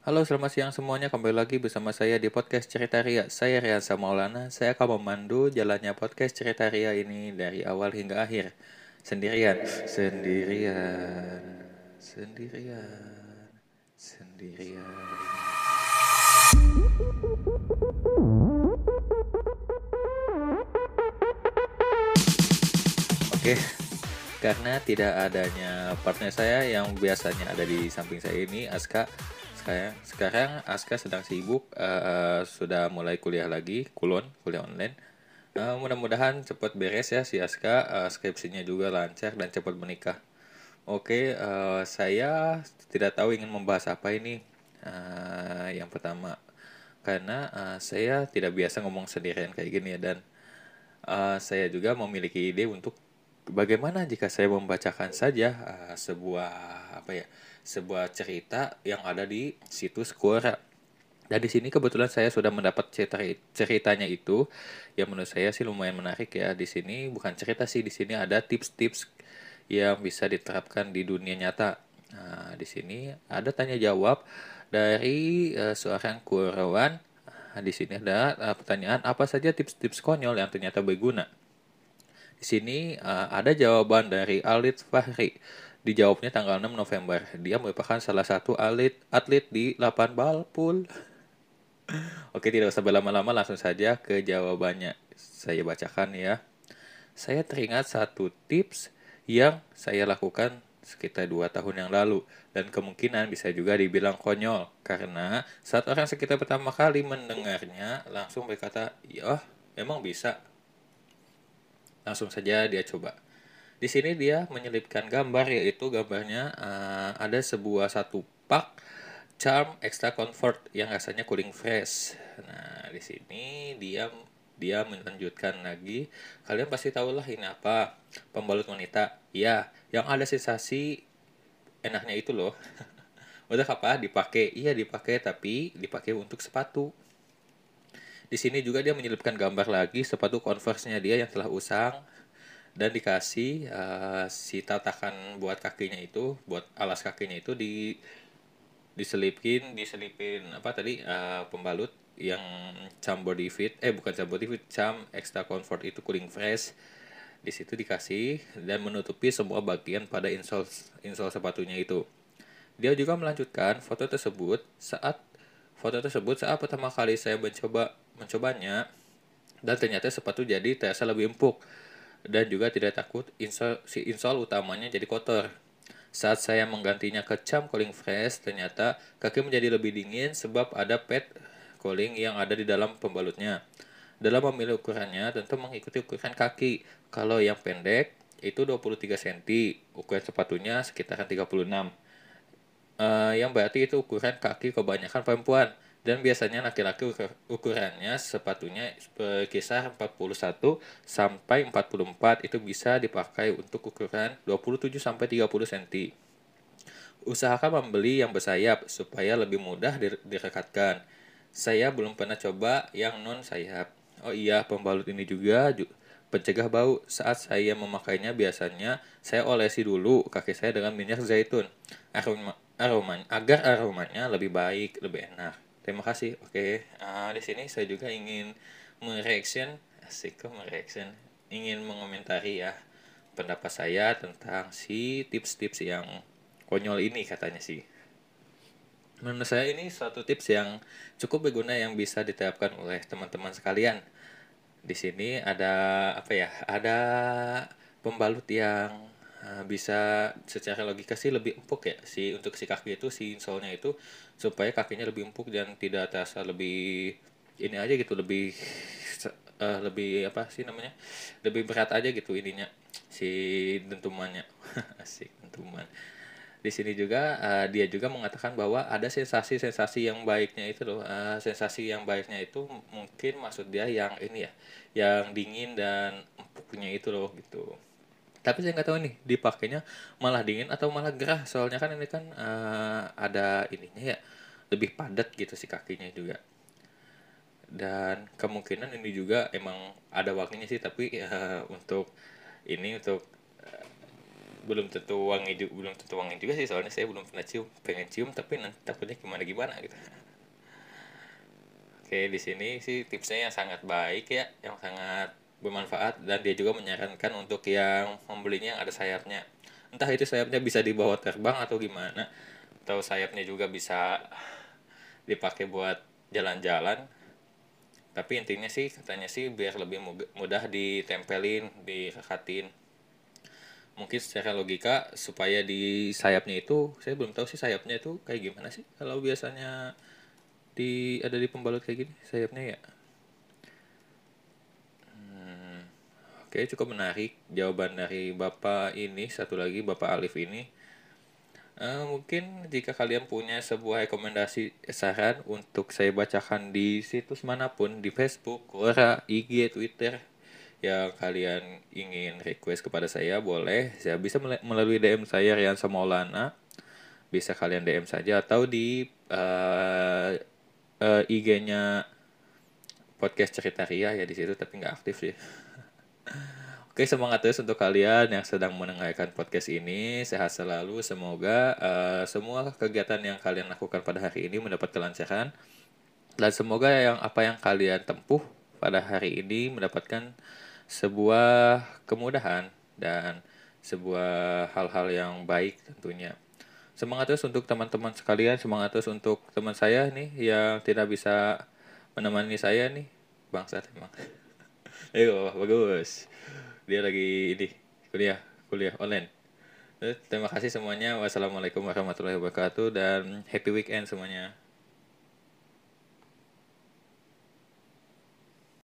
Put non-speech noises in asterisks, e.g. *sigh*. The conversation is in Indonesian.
Halo selamat siang semuanya. Kembali lagi bersama saya di podcast Cerita Ria. Saya Riansa Maulana. Saya akan memandu jalannya podcast Cerita Ria ini dari awal hingga akhir. Sendirian Sendirian. Sendirian. Sendirian. Oke. Karena tidak adanya partner saya yang biasanya ada di samping saya ini Aska sekarang sekarang Aska sedang sibuk uh, sudah mulai kuliah lagi kulon kuliah online. Uh, mudah-mudahan cepat beres ya si Aska uh, skripsinya juga lancar dan cepat menikah. Oke uh, saya tidak tahu ingin membahas apa ini. Uh, yang pertama karena uh, saya tidak biasa ngomong sendirian kayak gini ya dan uh, saya juga memiliki ide untuk bagaimana jika saya membacakan saja uh, sebuah apa ya sebuah cerita yang ada di situs Quora. Dan di sini kebetulan saya sudah mendapat cerita ceritanya itu yang menurut saya sih lumayan menarik ya. Di sini bukan cerita sih, di sini ada tips-tips yang bisa diterapkan di dunia nyata. Nah, di sini ada tanya jawab dari uh, seorang Qurowan. Nah, di sini ada uh, pertanyaan apa saja tips-tips konyol yang ternyata berguna. Di sini uh, ada jawaban dari Alit Fahri dijawabnya tanggal 6 November. Dia merupakan salah satu atlet atlet di 8 bal pool. *laughs* Oke, tidak usah berlama-lama langsung saja ke jawabannya. Saya bacakan ya. Saya teringat satu tips yang saya lakukan sekitar dua tahun yang lalu dan kemungkinan bisa juga dibilang konyol karena saat orang sekitar pertama kali mendengarnya langsung berkata, "Ya, emang bisa." Langsung saja dia coba. Di sini dia menyelipkan gambar yaitu gambarnya uh, ada sebuah satu pak charm extra comfort yang rasanya cooling fresh. Nah, di sini dia dia melanjutkan lagi. Kalian pasti tahulah ini apa? Pembalut wanita. Ya, yang ada sensasi enaknya itu loh. *laughs* Udah apa? Dipakai. Iya, dipakai tapi dipakai untuk sepatu. Di sini juga dia menyelipkan gambar lagi sepatu Converse-nya dia yang telah usang dan dikasih uh, si tatakan buat kakinya itu buat alas kakinya itu di diselipin diselipin apa tadi uh, pembalut yang cam body fit eh bukan cam body fit cam extra comfort itu cooling fresh. Di situ dikasih dan menutupi semua bagian pada insole insole sepatunya itu. Dia juga melanjutkan foto tersebut saat foto tersebut saat pertama kali saya mencoba mencobanya dan ternyata sepatu jadi terasa lebih empuk dan juga tidak takut insol, si insol utamanya jadi kotor. Saat saya menggantinya ke cam cooling fresh, ternyata kaki menjadi lebih dingin sebab ada pad cooling yang ada di dalam pembalutnya. Dalam memilih ukurannya, tentu mengikuti ukuran kaki. Kalau yang pendek, itu 23 cm, ukuran sepatunya sekitaran 36. Uh, yang berarti itu ukuran kaki kebanyakan perempuan dan biasanya laki-laki ukurannya sepatunya berkisar 41 sampai 44 itu bisa dipakai untuk ukuran 27 sampai 30 cm. Usahakan membeli yang bersayap supaya lebih mudah direkatkan. Saya belum pernah coba yang non sayap. Oh iya, pembalut ini juga pencegah bau. Saat saya memakainya biasanya saya olesi dulu kaki saya dengan minyak zaitun. Aroma, aromanya agar aromanya lebih baik, lebih enak. Terima kasih. Oke, uh, di sini saya juga ingin mereaction, asik kok mereaction, ingin mengomentari ya pendapat saya tentang si tips-tips yang konyol ini katanya sih. Menurut saya ini suatu tips yang cukup berguna yang bisa diterapkan oleh teman-teman sekalian. Di sini ada apa ya? Ada pembalut yang bisa secara logika sih lebih empuk ya si untuk si kaki itu si insole itu supaya kakinya lebih empuk dan tidak terasa lebih ini aja gitu lebih uh, lebih apa sih namanya lebih berat aja gitu ininya si dentumannya. *laughs* Asik dentuman. Di sini juga uh, dia juga mengatakan bahwa ada sensasi-sensasi yang baiknya itu loh uh, sensasi yang baiknya itu mungkin maksud dia yang ini ya yang dingin dan empuknya itu loh gitu tapi saya nggak tahu nih dipakainya malah dingin atau malah gerah? Soalnya kan ini kan uh, ada ininya ya lebih padat gitu si kakinya juga. Dan kemungkinan ini juga emang ada waktunya sih tapi uh, untuk ini untuk uh, belum tentu wangi juga belum tentu wangi juga sih. Soalnya saya belum pernah cium pengen cium tapi nanti takutnya gimana gimana gitu. Oke di sini sih tipsnya yang sangat baik ya yang sangat bermanfaat dan dia juga menyarankan untuk yang membelinya yang ada sayapnya. Entah itu sayapnya bisa dibawa terbang atau gimana atau sayapnya juga bisa dipakai buat jalan-jalan. Tapi intinya sih katanya sih biar lebih mudah ditempelin direkatin. Mungkin secara logika supaya di sayapnya itu saya belum tahu sih sayapnya itu kayak gimana sih. Kalau biasanya di ada di pembalut kayak gini sayapnya ya oke cukup menarik jawaban dari bapak ini. Satu lagi bapak Alif ini. Uh, mungkin jika kalian punya sebuah rekomendasi saran untuk saya bacakan di situs mana pun di Facebook, Quora, IG, Twitter yang kalian ingin request kepada saya boleh. Saya bisa melalui DM saya Rian Samolana bisa kalian DM saja atau di uh, uh, IG-nya podcast cerita Ria. Ya di situ tapi nggak aktif sih Oke semangat terus untuk kalian yang sedang mendengarkan podcast ini sehat selalu semoga uh, semua kegiatan yang kalian lakukan pada hari ini mendapat kelancaran dan semoga yang apa yang kalian tempuh pada hari ini mendapatkan sebuah kemudahan dan sebuah hal-hal yang baik tentunya. Semangat terus untuk teman-teman sekalian, semangat terus untuk teman saya nih yang tidak bisa menemani saya nih. Bangsa emang. Ayo, bagus. Dia lagi ini kuliah, kuliah online. Terima kasih semuanya. Wassalamualaikum warahmatullahi wabarakatuh dan happy weekend semuanya.